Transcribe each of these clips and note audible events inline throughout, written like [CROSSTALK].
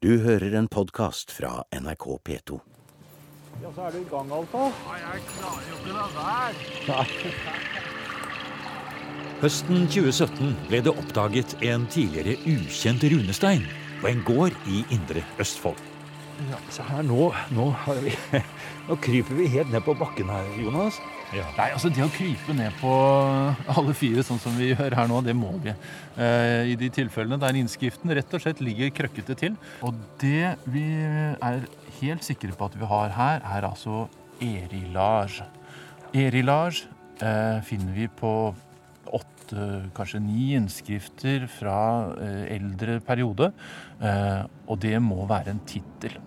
Du hører en podkast fra NRK P2. Ja, så er du i gang, altså. Jeg klarer jo ikke la være. [LAUGHS] Høsten 2017 ble det oppdaget en tidligere ukjent runestein på en gård i Indre Østfold. Ja, se her, nå, nå, har vi, [LAUGHS] nå kryper vi helt ned på bakken her, Jonas. Nei, altså Det å krype ned på alle fire, sånn som vi gjør her nå, det må vi. Eh, I de tilfellene der innskriften rett og slett ligger krøkkete til. Og det vi er helt sikre på at vi har her, er altså erilage. Erilage eh, finner vi på åtte, kanskje ni innskrifter fra eh, eldre periode. Eh, og det må være en tittel.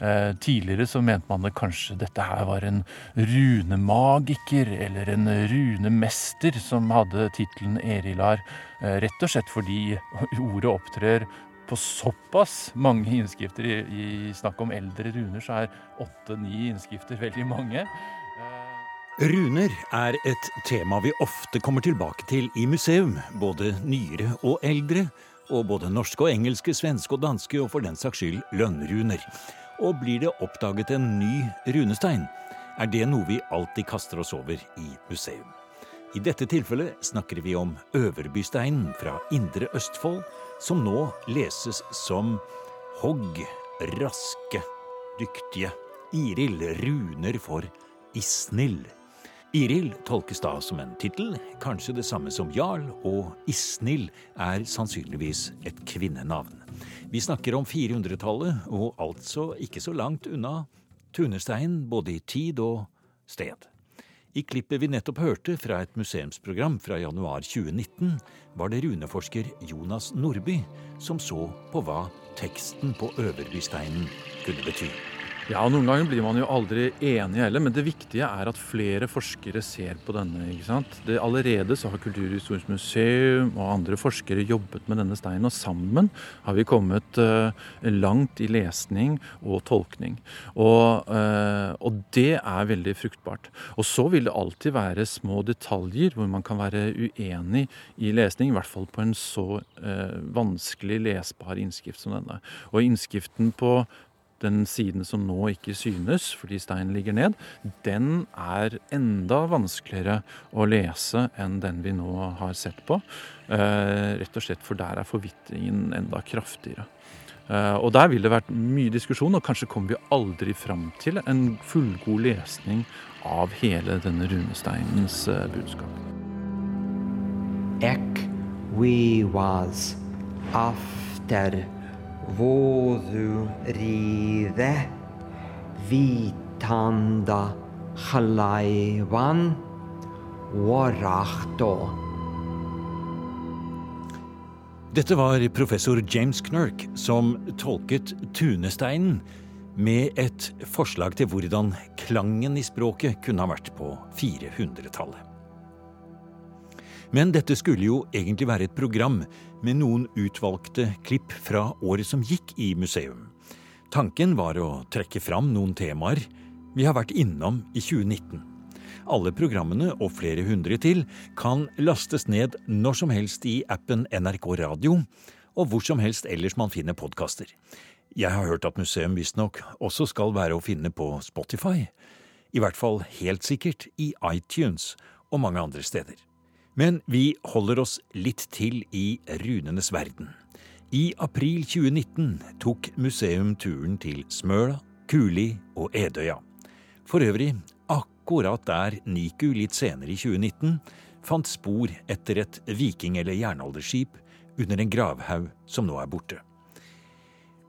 Eh, tidligere så mente man det kanskje dette her var en runemagiker eller en runemester som hadde tittelen Erilar, eh, rett og slett fordi ordet opptrer på såpass mange innskrifter. I, I snakk om eldre runer så er åtte-ni innskrifter veldig mange. Runer er et tema vi ofte kommer tilbake til i museum, både nyere og eldre, og både norske og engelske, svenske og danske, og for den saks skyld lønnruner. Og blir det oppdaget en ny runestein, er det noe vi alltid kaster oss over i museum. I dette tilfellet snakker vi om Øverbysteinen fra Indre Østfold, som nå leses som Hogg, raske, dyktige. Iril runer for Isnil. Iril tolkes da som en tittel, kanskje det samme som jarl, og Isnil er sannsynligvis et kvinnenavn. Vi snakker om 400-tallet, og altså ikke så langt unna Tunestein både i tid og sted. I klippet vi nettopp hørte fra et museumsprogram fra januar 2019, var det runeforsker Jonas Nordby som så på hva teksten på Øverbysteinen kunne bety. Ja, Noen ganger blir man jo aldri enig heller, men det viktige er at flere forskere ser på denne. ikke sant? Det, allerede så har Kulturhistorisk museum og andre forskere jobbet med denne steinen, og sammen har vi kommet uh, langt i lesning og tolkning. Og, uh, og, det er veldig fruktbart. Og så vil det alltid være små detaljer hvor man kan være uenig i lesning, i hvert fall på en så uh, vanskelig lesbar innskrift som denne. Og innskriften på den siden som nå ikke synes fordi steinen ligger ned, den er enda vanskeligere å lese enn den vi nå har sett på. Eh, rett og slett for der er forvitringen enda kraftigere. Eh, og der vil det vært mye diskusjon, og kanskje kommer vi aldri fram til en fullgod lesning av hele denne runesteinens eh, budskap. Ek we was after våruride vitanda halaivan warachto. Dette var professor James Knirk som tolket Tunesteinen med et forslag til hvordan klangen i språket kunne ha vært på 400-tallet. Men dette skulle jo egentlig være et program med noen utvalgte klipp fra året som gikk i museum. Tanken var å trekke fram noen temaer vi har vært innom i 2019. Alle programmene og flere hundre til kan lastes ned når som helst i appen NRK Radio, og hvor som helst ellers man finner podkaster. Jeg har hørt at museum visstnok også skal være å finne på Spotify. I hvert fall helt sikkert i iTunes og mange andre steder. Men vi holder oss litt til i runenes verden. I april 2019 tok museum turen til Smøla, Kuli og Edøya. For øvrig akkurat der Niku litt senere i 2019 fant spor etter et viking- eller jernalderskip under en gravhaug som nå er borte.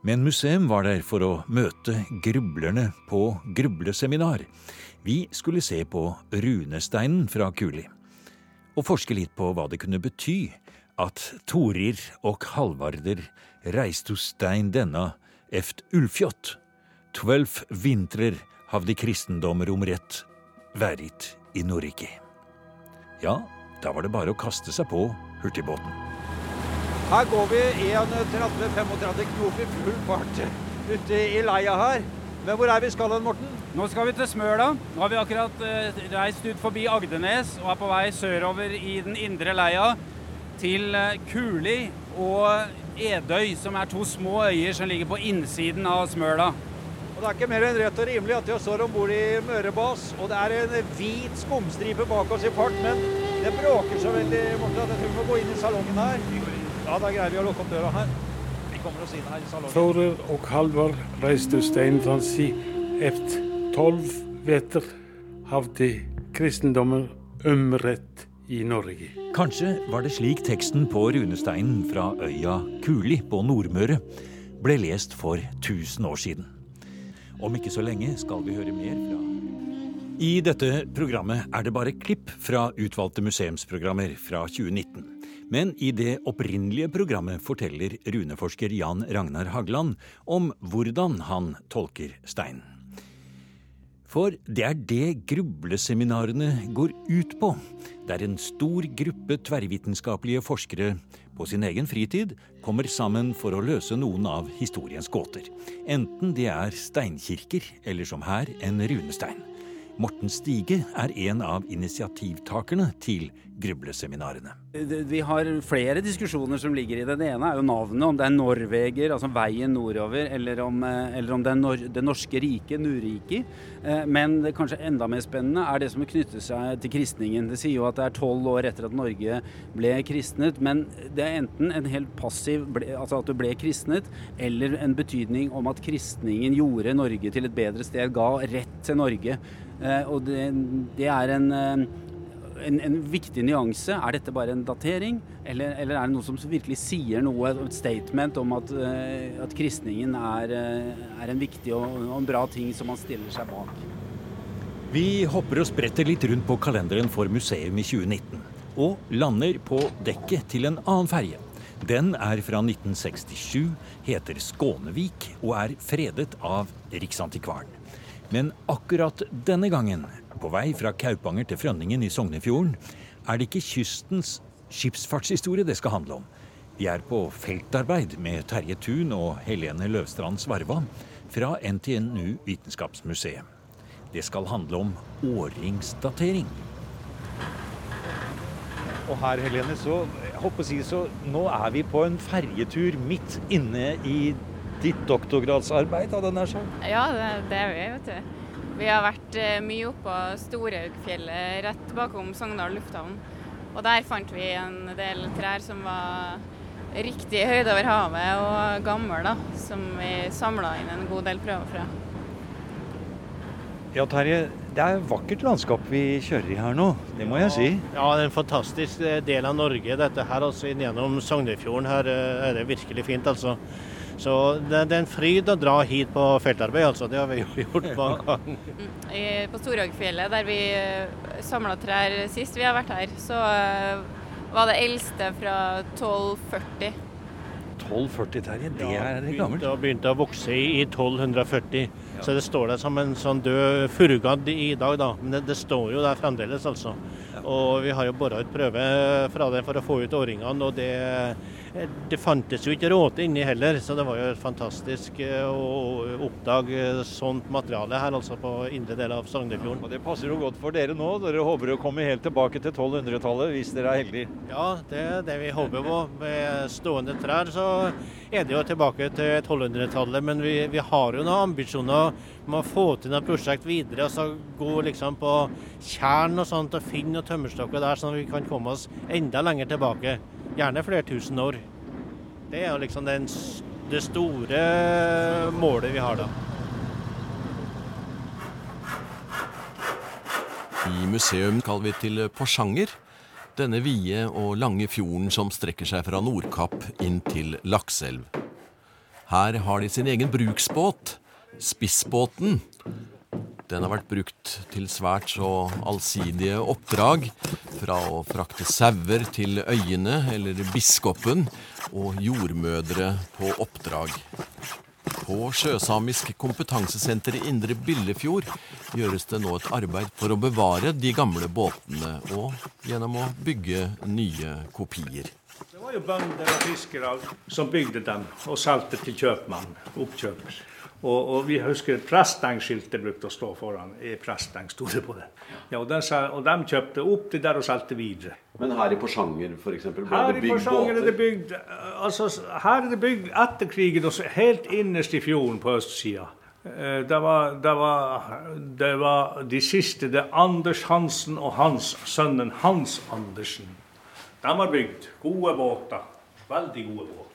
Men museum var der for å møte grublerne på grubleseminar. Vi skulle se på runesteinen fra Kuli og forske litt på hva det kunne bety at Torir og Halvarder reiste hos stein denna eft Ulfjott. Tvølf vintrer havde kristendommer om rett værit i Norge. Ja, da var det bare å kaste seg på hurtigbåten. Her går vi 31-35 knop i full fart ute i leia her. Men hvor er vi skal hen, Morten? Nå skal vi til Smøla. Nå har vi akkurat uh, reist ut forbi Agdenes og er på vei sørover i den indre leia til uh, Kuli. Og Edøy, som er to små øyer som ligger på innsiden av Smøla. Og Det er ikke mer enn rett og rimelig at jeg står om bord i Mørebas, og det er en hvit skumstripe bak oss i fart, men det bråker så veldig Morten, at jeg tror vi må gå inn i salongen her. Ja, da greier vi å lukke opp døra her. Vi kommer oss inn her i salongen. Tore og Halvor reiste Steinfransi efter tolv veter hadde kristendommen ømrett i Norge. Kanskje var det slik teksten på runesteinen fra øya Kuli på Nordmøre ble lest for 1000 år siden. Om ikke så lenge skal vi høre mer fra I dette programmet er det bare klipp fra utvalgte museumsprogrammer fra 2019. Men i det opprinnelige programmet forteller runeforsker Jan Ragnar Hagland om hvordan han tolker steinen. For det er det grubleseminarene går ut på. Der en stor gruppe tverrvitenskapelige forskere på sin egen fritid kommer sammen for å løse noen av historiens gåter. Enten det er steinkirker, eller som her, en runestein. Morten Stige er en av initiativtakerne til grubleseminarene. Vi har flere diskusjoner som ligger i det. Det ene er jo navnet, om det er Norveger, altså veien nordover, eller om, eh, eller om det er nor det norske riket, Nurriki. Eh, men det kanskje enda mer spennende er det som knytter seg til kristningen. Det sier jo at det er tolv år etter at Norge ble kristnet, men det er enten en helt passiv, altså at du ble kristnet, eller en betydning om at kristningen gjorde Norge til et bedre sted, ga rett til Norge. Eh, og det, det er en, eh, en, en, viktig nyanse. Er dette bare en datering, eller, eller, er det noe som virkelig sier noe, et statement om at, eh, at kristningen er, er, en viktig og, og en bra ting som man stiller seg bak? Vi hopper og spretter litt rundt på kalenderen for museum i 2019. Og lander på dekket til en annen ferge. Den er fra 1967, heter Skånevik og er fredet av Riksantikvaren. Men akkurat denne gangen, på vei fra Kaupanger til Frønningen i Sognefjorden, er det ikke kystens skipsfartshistorie det skal handle om. Vi er på feltarbeid med Terje Thun og Helene Løvstrand Svarva fra NTNU Vitenskapsmuseet. Det skal handle om årringsdatering. Og her, Helene, så, jeg håper å si, så nå er vi på en ferjetur midt inne i ditt doktorgradsarbeid, hadde jeg nær sagt? Ja, det, det er vi, vet du. Vi har vært eh, mye oppå Storhaugfjellet, rett bakom Sogndal lufthavn. Og der fant vi en del trær som var riktig høyde over havet og gamle, da. Som vi samla inn en god del prøver fra. Ja, Terje. Det er et vakkert landskap vi kjører i her nå, det må jeg si. Ja, det er en fantastisk eh, del av Norge. Dette her, altså gjennom Sognefjorden her eh, er det virkelig fint, altså. Så det, det, er en fryd å dra hit på feltarbeid, altså. Det har vi [LAUGHS] gjort mange ganger. Mm. På Storhagfjellet, der vi eh, samla trær sist vi har vært her, så eh, var det eldste fra 1240. 1240, Terje, det er gammelt? Det begynte å vokse i 1240. Ja. Så det står der som en sånn død furugadd i dag, da. Men det, det, står jo der fremdeles, altså. Ja. Og vi har jo bora ut prøve fra det for å få ut årringene, og det det fantes jo ikke råte inni heller, så det var jo fantastisk eh, å oppdage sånt materiale her, altså på indre del av Sognefjorden. Og Det passer jo godt for dere nå. Dere håper å komme helt tilbake til 1200-tallet hvis dere er heldige? Ja, det er det vi håper på. Med stående trær så er det jo tilbake til 1200-tallet, men vi, vi, har jo noen ambisjoner om å få til noe prosjekt videre. altså Gå liksom på tjern og sånt og finne noen tømmerstokker der, sånn at vi kan komme oss enda lenger tilbake. Gjerne flere tusen år. Det er jo liksom den, det store målet vi har da. I museum skal vi til Porsanger. Denne vide og lange fjorden som strekker seg fra Nordkapp inn til Lakselv. Her har de sin egen bruksbåt, Spissbåten, den har vært brukt til svært så allsidige oppdrag. Fra å frakte sauer til øyene eller biskopen, og jordmødre på oppdrag. På Sjøsamisk kompetansesenter i Indre Billefjord gjøres det nå et arbeid for å bevare de gamle båtene, og gjennom å bygge nye kopier. Det var jo bønder og fiskere som bygde dem og solgte til kjøpmann, oppkjøper. Og, og vi husker Presteng-skiltet brukte å stå foran. I Presteng sto det på det. Ja, og, den, og de kjøpte opp det der og solgte videre. Men her i Porsanger eksempel, ble Her det bygd båter? er det bygd altså, her er det bygd etter krigen, helt innerst i fjorden på østsida. Eh, Det var, det, var, det var de siste. Det er Anders Hansen og hans sønnen Hans Andersen. De har bygd gode båter. Veldig gode båter.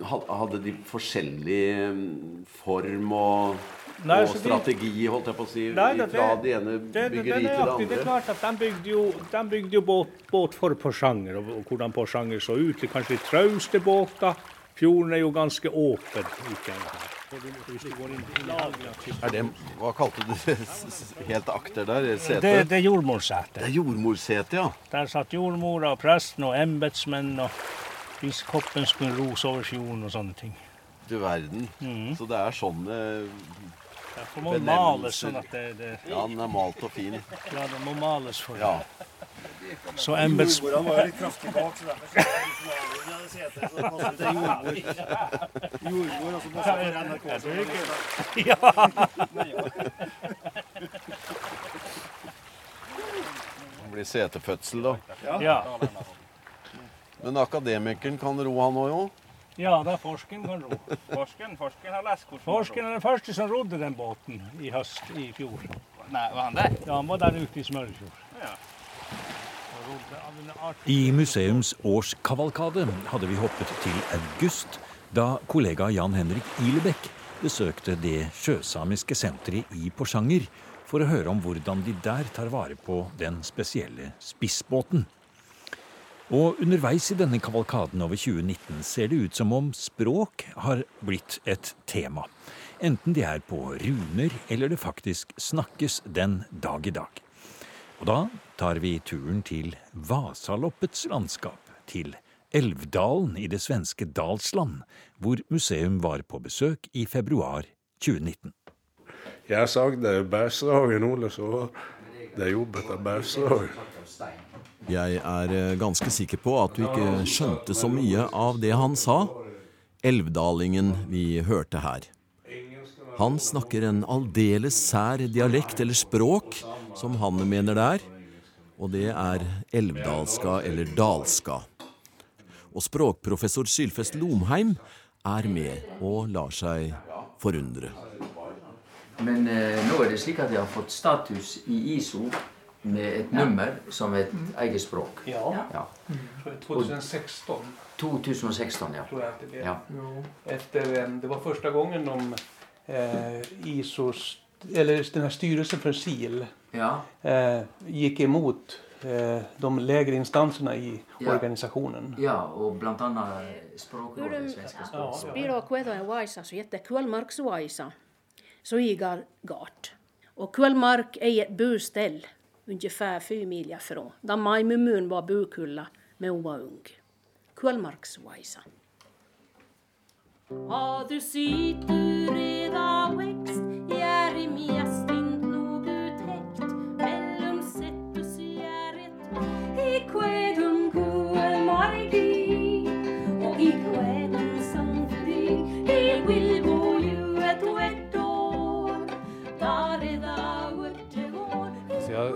Hadde de forskjellig mm, form og, Nei, og strategi, de- holdt jeg på å si, Nei, det- fra det- ene byggeriet er til det andre? det er klart at de bygde jo, de bygde jo båt, båt for Porsanger, og, og hvordan Porsanger så ut. Det kanskje de trauste båter. Fjorden er jo ganske åpen. her. Er det, hva kalte du det helt akter der? Sete? Det, det er jordmorsete. Det er jordmorsete, ja. Der satt jordmora og presten og embetsmenn, og biskopen skulle rose over fjorden og sånne ting. Du verden. Mm. Så det er sånne Det må males sånn at det, det Ja, den er malt og fin. Ja, den må males for Ja. Så embets... Jordmora var jo litt kraftig bak, så derfor jeg liksom det setet, så det passer til jordmor. Jordmor, og så passer det NRK. så det er [LAUGHS] Det blir setefødsel, da. Ja. Men akademikeren kan ro, han òg, jo? Ja, det er Forsken kan ro. Forsken, Forsken har lest hvordan Forsken er den første som rodde den båten i høst i fjor. Nei, var han der? Ja, han var der ute i Smørfjord. Ja. I museums årskavalkade hadde vi hoppet til august, da kollega Jan Henrik Ilebekk besøkte det sjøsamiske senteret i Porsanger for å høre om hvordan de der tar vare på den spesielle spissbåten. Og underveis i denne kavalkaden over 2019 ser det ut som om språk har blitt et tema. Enten de er på runer eller det faktisk snakkes den dag i dag. Og da tar vi turen til Vasaloppets landskap, til Elvdalen i det svenske Dalsland, hvor museum var på besøk i februar 2019. Jeg sagde Bergslagen, Ole, så det er jobbet av Bergslagen. Jeg er eh, ganske sikker på at du ikke skjønte så mye av det han sa. Elvdalingen vi hørte her. Han snakker en aldeles sær dialekt eller språk, som han mener det er. Og det er elvdalska eller dalska. Og språkprofessor Sylfest Lomheim er med og lar seg forundre. Men eh, nå er det slik at jeg har fått status i ISO med et nummer som et eget språk. Ja. Ja. Mm. 2016 2016, ja. tror jeg det blev. Ja. Etter, det var første gangen de eh, ISOs, eller denne styrelsen for SIL Ja. eh, gikk imot eh, de lägre instansene i Ja. organisationen. Ja, og blant annet språkrådet, svenska språk. Spiro kuetan vaisa så jätte Kullmarksvaisa så igar gart. Och Kullmark er et buställ ungefär fyra mil från, Där Majmumun var bukulla men hon var ung. Kullmarksvaisa. Har du sitter reda växt Jär i mjästint nog uttäckt Mellum settus järret I kvedum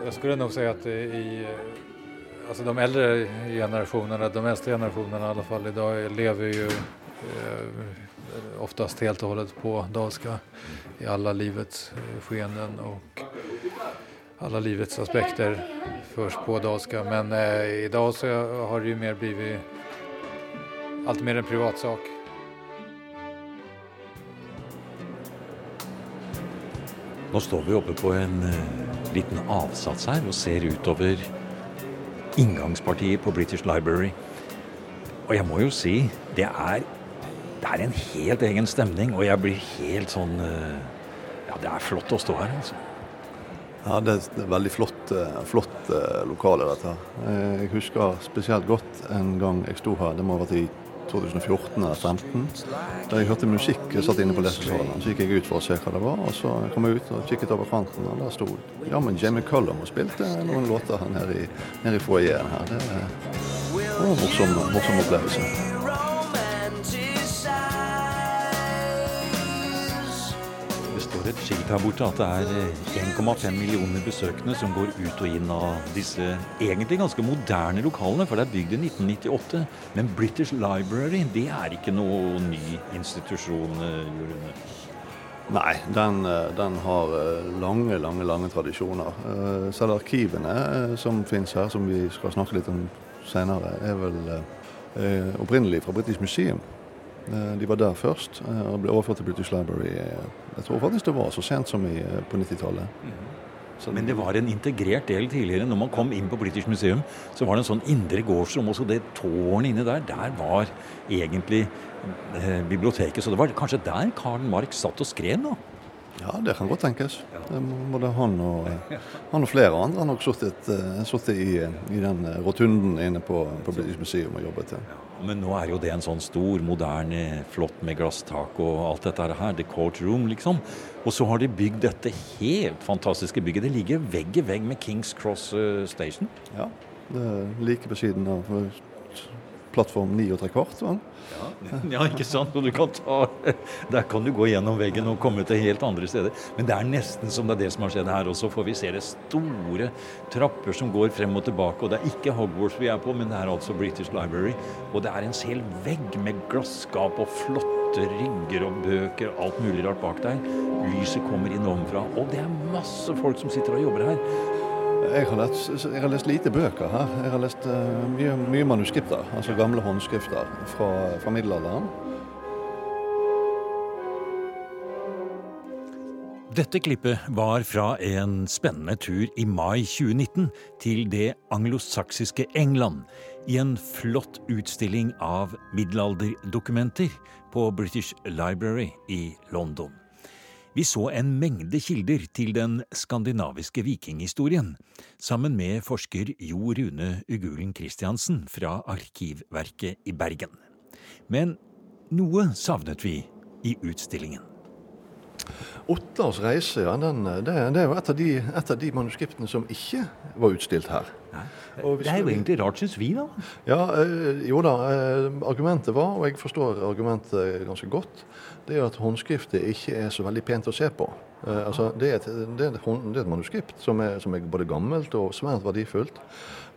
jag, skulle nog säga att i alltså de äldre generationerna, de äldsta generationerna i alla fall idag lever ju eh, oftast helt och hållet på dalska i alla livets eh, skeenden och alla livets aspekter förs på dalska. Men eh, idag så har det ju mer blivit allt mer en privatsak. Nå står vi oppe på en eh, liten avsats her og ser utover inngangspartiet på British Library. Og jeg må jo si, det er, det er en helt egen stemning, og jeg blir helt sånn eh, Ja, det er flott å stå her, altså. Ja, det er, er veldig flott, eh, flott lokale, dette. Jeg husker spesielt godt en gang jeg sto her, det må ha vært i 2014 eller 2015, da jeg hørte musikk jeg satt inne på lesesalen. Så gikk jeg ut for å se hva det var, og så kom jeg ut og kikket over kanten, og der sto jammen Jamie Cullum og spilte noen låter her nede i, nede i foajeen her. Det var en morsom, morsom opplevelse. Et skilt her borte at det er eh, 1,5 millioner besøkende som går ut og inn av disse egentlig ganske moderne lokalene, for det er bygd i 1998. Men British Library det er ikke noe ny institusjon, eh, Rune? Nei, den, eh, den har eh, lange, lange lange tradisjoner. Eh, Selv arkivene eh, som finnes her, som vi skal snakke litt om senere, er vel eh, opprinnelig fra British Museum. Eh, De var der først eh, og ble overført til British Library. Jeg tror faktisk det var så sent som i, eh, på 90-tallet. Men det var en integrert del tidligere. Når man kom inn på British Museum, så var det en sånn indre gårdsrom. Også det tårnet inne der, der var egentlig eh, biblioteket. Så det var kanskje der Karl Marx satt og skrev nå? Ja, det kan godt tenkes. Både han og, han og flere andre har nok sittet, eh, i, i den eh, rotunden inne på, på British Museum og jobbet. Ja. Men nå er jo det en sånn stor, moderne, flott med glasstak og alt dette her. The Court Room, liksom. Og så har de bygd dette helt fantastiske bygget. Det ligger vegg i vegg med Kings Cross eh, Station. Ja, det er like på siden av plattform 9 og tre kvart. Ja, [LAUGHS] Ja, ikke sant? Og du kan ta [LAUGHS] Der kan du gå gjennom veggen og komme til helt andre steder. Men det er nesten som det er det som har skjedd her også, for vi ser det store trapper som går frem og tilbake. Og det er ikke Hogwarts vi er på, men det er altså British Library. Og det er en hel vegg med glasskap og flotte rygger og bøker, alt mulig rart bak deg. Lyset kommer inn ovenfra, og det er masse folk som sitter og jobber her. Jeg har, lest, jeg har lest lite bøker her. Jeg har lest uh, mye, mye manuskripter, altså gamle håndskrifter fra, fra middelalderen. Dette klippet var fra en spennende tur i mai 2019 til det anglosaksiske England i en flott utstilling av middelalderdokumenter på British Library i London. Vi så en mengde kilder til den skandinaviske vikinghistorien, sammen med forsker Jo Rune Ugulen Christiansen fra Arkivverket i Bergen. Men noe savnet vi i utstillingen. Ottars reise ja, den, det, det er jo et av, de, et av de manuskriptene som ikke var utstilt her. Og hvis Det er jo egentlig rart, syns vi, da. Ja, øh, jo da. øh, argumentet var, og jeg forstår argumentet ganske godt, det er at håndskriftet ikke er så veldig pent å se på. Eh, altså, det, er et, det, er et, det er et manuskript som er, som er både gammelt og svært verdifullt.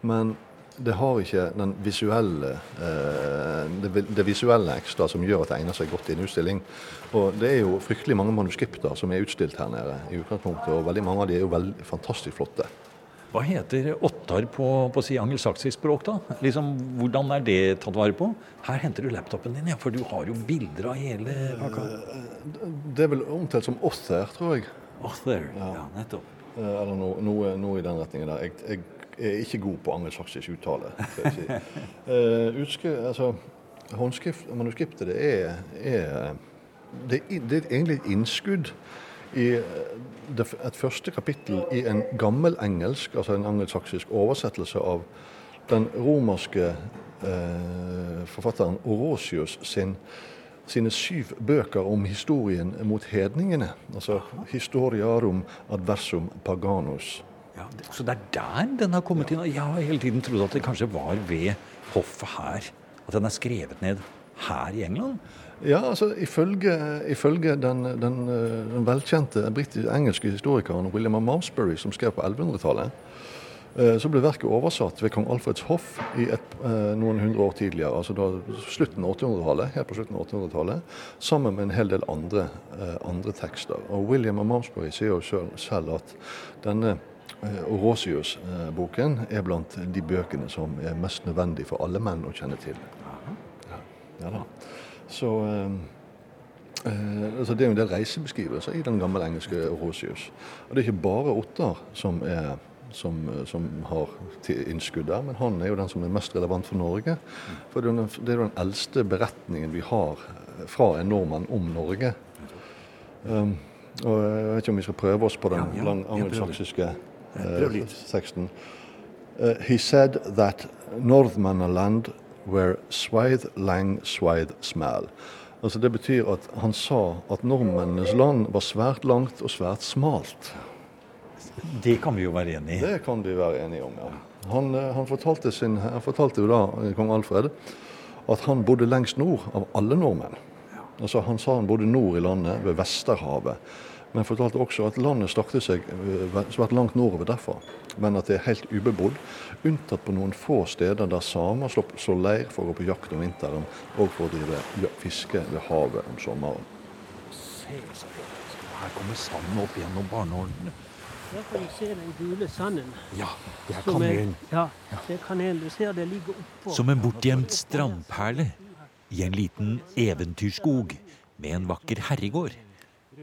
Men det har ikke den visuelle, eh, det, det visuelle ekstra som gjør at det egner seg godt i en utstilling. Og det er jo fryktelig mange manuskripter som er utstilt her nede i utgangspunktet, og veldig mange av de er jo veldig fantastisk flotte. Hva heter åttar på, på si angelsaksisk språk, da? Liksom, hvordan er det tatt vare på? Her henter du laptopen din, ja, for du har jo bilder av hele pakka. Det er vel omtalt som author, tror jeg. Author, ja, nettopp. Eh, Eller noe, noe, noe i den retningen der. Jeg, jeg er ikke god på angelsaksisk uttale. skal jeg si. uh, [LAUGHS] utskri, altså, håndskrift, manuskriptet det er, er, det, det er egentlig et innskudd i eh, et første kapittel i en gammel engelsk, altså en angelsaksisk oversettelse av den romerske eh, forfatteren Orosius sin sine syv bøker om historien mot hedningene. Altså 'Historiarum adversum paganus'. Ja, det, så det er der den har kommet inn? og Jeg har hele tiden trodd at det kanskje var ved hoffet her. At den er skrevet ned her i England? Ja, altså ifølge, ifølge den, den, eh, den velkjente engelske historikeren William of Malmesbury, som skrev på 1100-tallet, eh, så ble verket oversatt ved kong Alfreds hoff i et, eh, noen hundre år tidligere, altså da slutten av 800-tallet, helt på slutten av 800-tallet, sammen med en hel del andre, andre tekster. Og William of Malmesbury sier jo selv, selv at denne Orosius-boken er blant de bøkene som er mest nødvendig for alle menn å kjenne til. Ja, ja da. Så eh, eh, altså Det er jo en del reisebeskrivelser i den gamle engelske Orosius. Og det er ikke bare Ottar som, er, som, som har innskudd der, men han er jo den som er mest relevant for Norge. For det er jo den, det er den eldste beretningen vi har eh, fra en nordmann om Norge. Um, og Jeg vet ikke om vi skal prøve oss på den Ja, ja, lang angelsaksiske eh, teksten. Uh, he said that Northmanland were swathe lang swathe small. Altså Det betyr at han sa at nordmennenes land var svært langt og svært smalt. Det kan vi jo være enig i. Det kan vi være enige om, ja. Han, eh, han, fortalte, sin, han fortalte jo da, eh, kong Alfred, at han bodde lengst nord av alle nordmenn. Altså Han sa han bodde nord i landet, ved Vesterhavet. Men fortalte også at landet strakte seg eh, svært langt nordover derfra, men at det er helt ubebodd. Unntatt på noen få steder der samer slår, leir for å gå på jakt om vinteren, og for å drive fiske ved havet om sommeren. Se, så flott. Her kommer sanden opp gjennom barnehålene. Her kan du se den gule sanden. Ja, det er kanelen. Ja, det er kanelen. Du ser det ligger oppå. Som en bortgjemt strandperle i en liten eventyrskog med en vakker herregård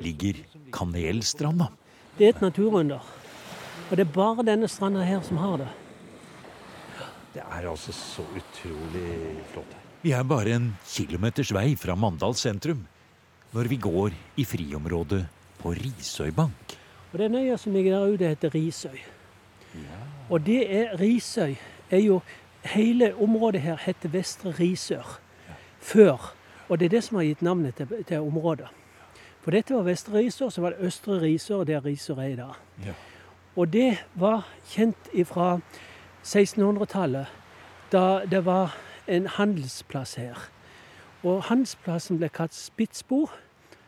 ligger Kanelstranda. Det er et naturunder. Og det er bare denne stranda her som har det. Det er altså så utrolig flott her. Vi er bare en kilometers vei fra Mandal sentrum når vi går i friområdet på Risøybank. Og den øya som ligger der ute, heter Risøy. Og det er Risøy er jo Hele området her heter Vestre Risør før. Og det er det som har gitt navnet til, til området. For dette var Vestre Risør, så var det Østre Risør, der er Risør er i dag. Og det var kjent fra 1600-tallet, da det var en handelsplass her. Og handelsplassen ble kalt Spitsbo,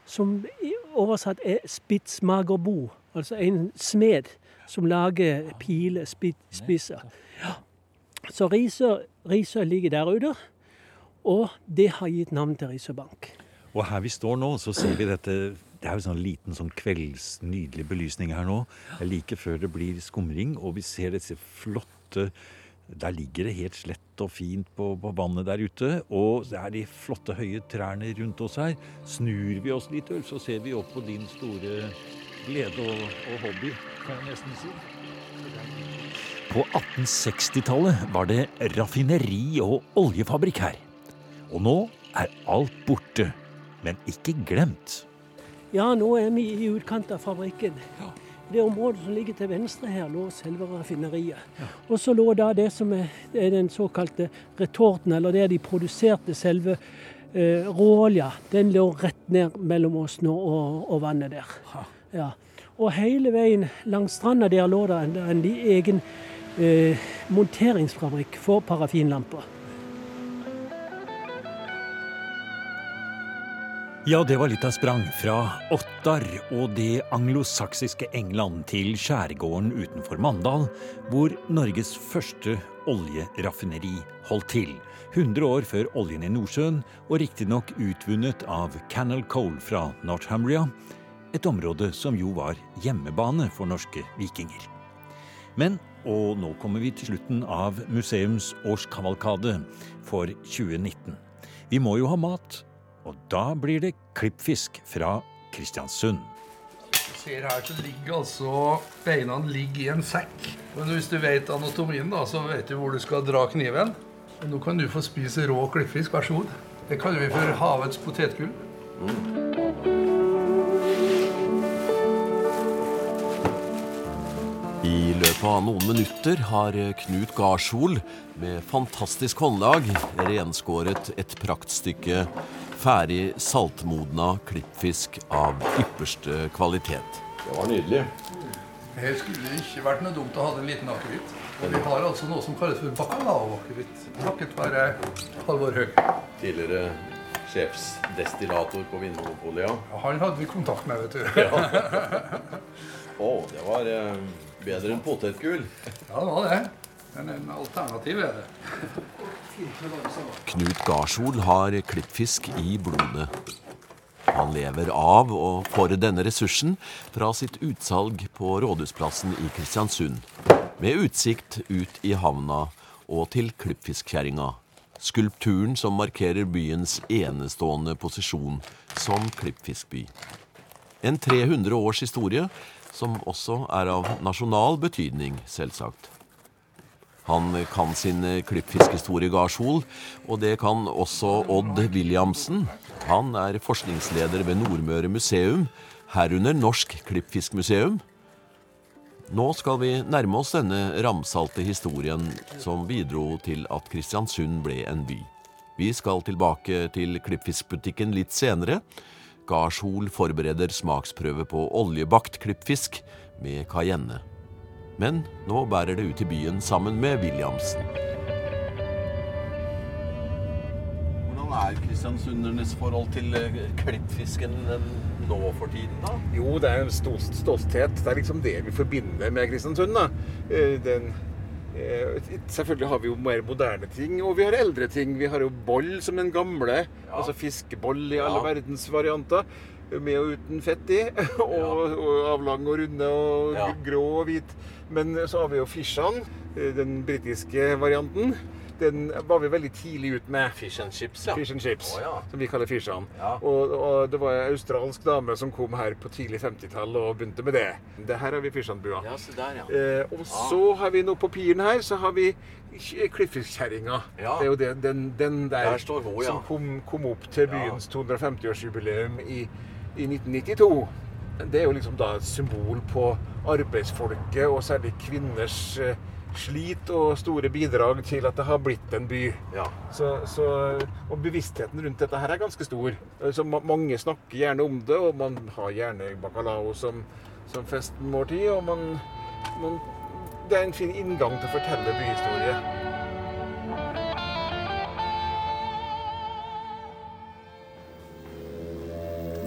som oversatt er spitsmagerbo. Altså en smed som lager piler, spisser. Ja. Så Risør, Risør ligger der ute, og det har gitt navn til Risør Bank. Og her vi står nå, så ser vi dette Det er jo sånn liten sånn kvelds belysning her nå. Like før det blir skumring, og vi ser disse flotte Der ligger det helt slett og fint på, på vannet der ute. Og det er de flotte, høye trærne rundt oss her. Snur vi oss litt, så ser vi opp på din store glede og, og hobby, kan jeg nesten si. På 1860-tallet var det raffineri og oljefabrikk her. Og nå er alt borte, men ikke glemt. Ja, nå er vi i utkant av fabrikken. Det området som ligger til venstre her, lå selve raffineriet. Og så lå da det som er, er den såkalte retorten, eller der de produserte selve eh, råolja. Den lå rett ned mellom oss nå og, og vannet der. Ja. Og hele veien langs stranda der lå det en, en egen eh, monteringsfabrikk for parafinlamper. Ja, det var litt av sprang. Fra Ottar og det anglosaksiske England til skjærgården utenfor Mandal, hvor Norges første oljeraffineri holdt til. 100 år før oljen i Nordsjøen, og riktignok utvunnet av Canal Coal fra Northumbria. Et område som jo var hjemmebane for norske vikinger. Men, og nå kommer vi til slutten av museums årskavalkade for 2019. Vi må jo ha mat, og da blir det klippfisk fra Kristiansund. ser her så ligger altså beina ligger i en sekk. Men hvis du vet anatomien, da, så vet du hvor du skal dra kniven. Og nå kan du få spise rå klippfisk. Vær så god. Det kaller vi for havets potetgull. I løpet av noen minutter har Knut Garshol med fantastisk håndlag renskåret et praktstykke ferdig saltmodna klippfisk av ypperste kvalitet. Det var nydelig. Her skulle det ikke vært noe dumt å ha en liten akevitt. Og vi har altså noe som kalles for bacalao-akevitt. Takket være Halvor Høeg. Tidligere sjefsdestillator på Vinmonopolet, ja. Ja, Han hadde vi kontakt med, vet du. Ja. Å, det var eh, bedre enn potetgull. Ja, det var det. Men en alternativ er det. Knut Garshol har klippfisk i blodet. Han lever av og for denne ressursen fra sitt utsalg på Rådhusplassen i Kristiansund. Med utsikt ut i havna og til Klippfiskkjerringa. Skulpturen som markerer byens enestående posisjon som klippfiskby. En 300 års historie som også er av nasjonal betydning, selvsagt. Han kan sin klippfiskhistorie Garshol, og det kan også Odd Williamsen. Han er forskningsleder ved Nordmøre museum, herunder Norsk Klippfiskmuseum. Nå skal vi nærme oss denne ramsalte historien som bidro til at Kristiansund ble en by. Vi skal tilbake til klippfiskbutikken litt senere. Garshol forbereder smaksprøve på oljebakt klippfisk med cayenne. Men nå bærer det ut i byen sammen med Williamsen. Hvordan er kristiansundernes forhold til eh, klippfisken eh, nå for tiden, da? Jo, det er en stolt, stolthet. Det er liksom det vi forbinder med Kristiansund. da. Eh, Den, eh, selvfølgelig har vi jo mer moderne ting, og vi har eldre ting. Vi har jo boll som den gamle. Altså fiskeboll i alle Ja. verdens varianter. Med og uten fett i. [LAUGHS] Og, og avlang og runde og Ja. grå og hvit. Men så har vi jo fishan, eh, den britiske varianten. Den var vi veldig tidlig ut med. Fish and chips, ja. Fish and chips, oh, ja. som vi kaller fishan. Ja. Og, og det var en australsk dame som kom her på tidlig 50-tall og begynte med det. det her har vi fishanbua. Ja, der, ja. Eh, og så har vi nå på piren her, så har vi Klippfiskkjerringa. Ja. Det er jo den, den, den der, Der ja. som kom, kom opp til byens 250-årsjubileum i, i 1992. Det er jo liksom da et symbol på arbeidsfolket, og særlig kvinners eh, slit og store bidrag til at det har blitt en by. Så, så, og bevisstheten rundt dette her er ganske stor. Så mange snakker gjerne om det, og man har gjerne bacalao som, som festmåltid. Og man, man, det er en fin inngang til å fortelle byhistorie.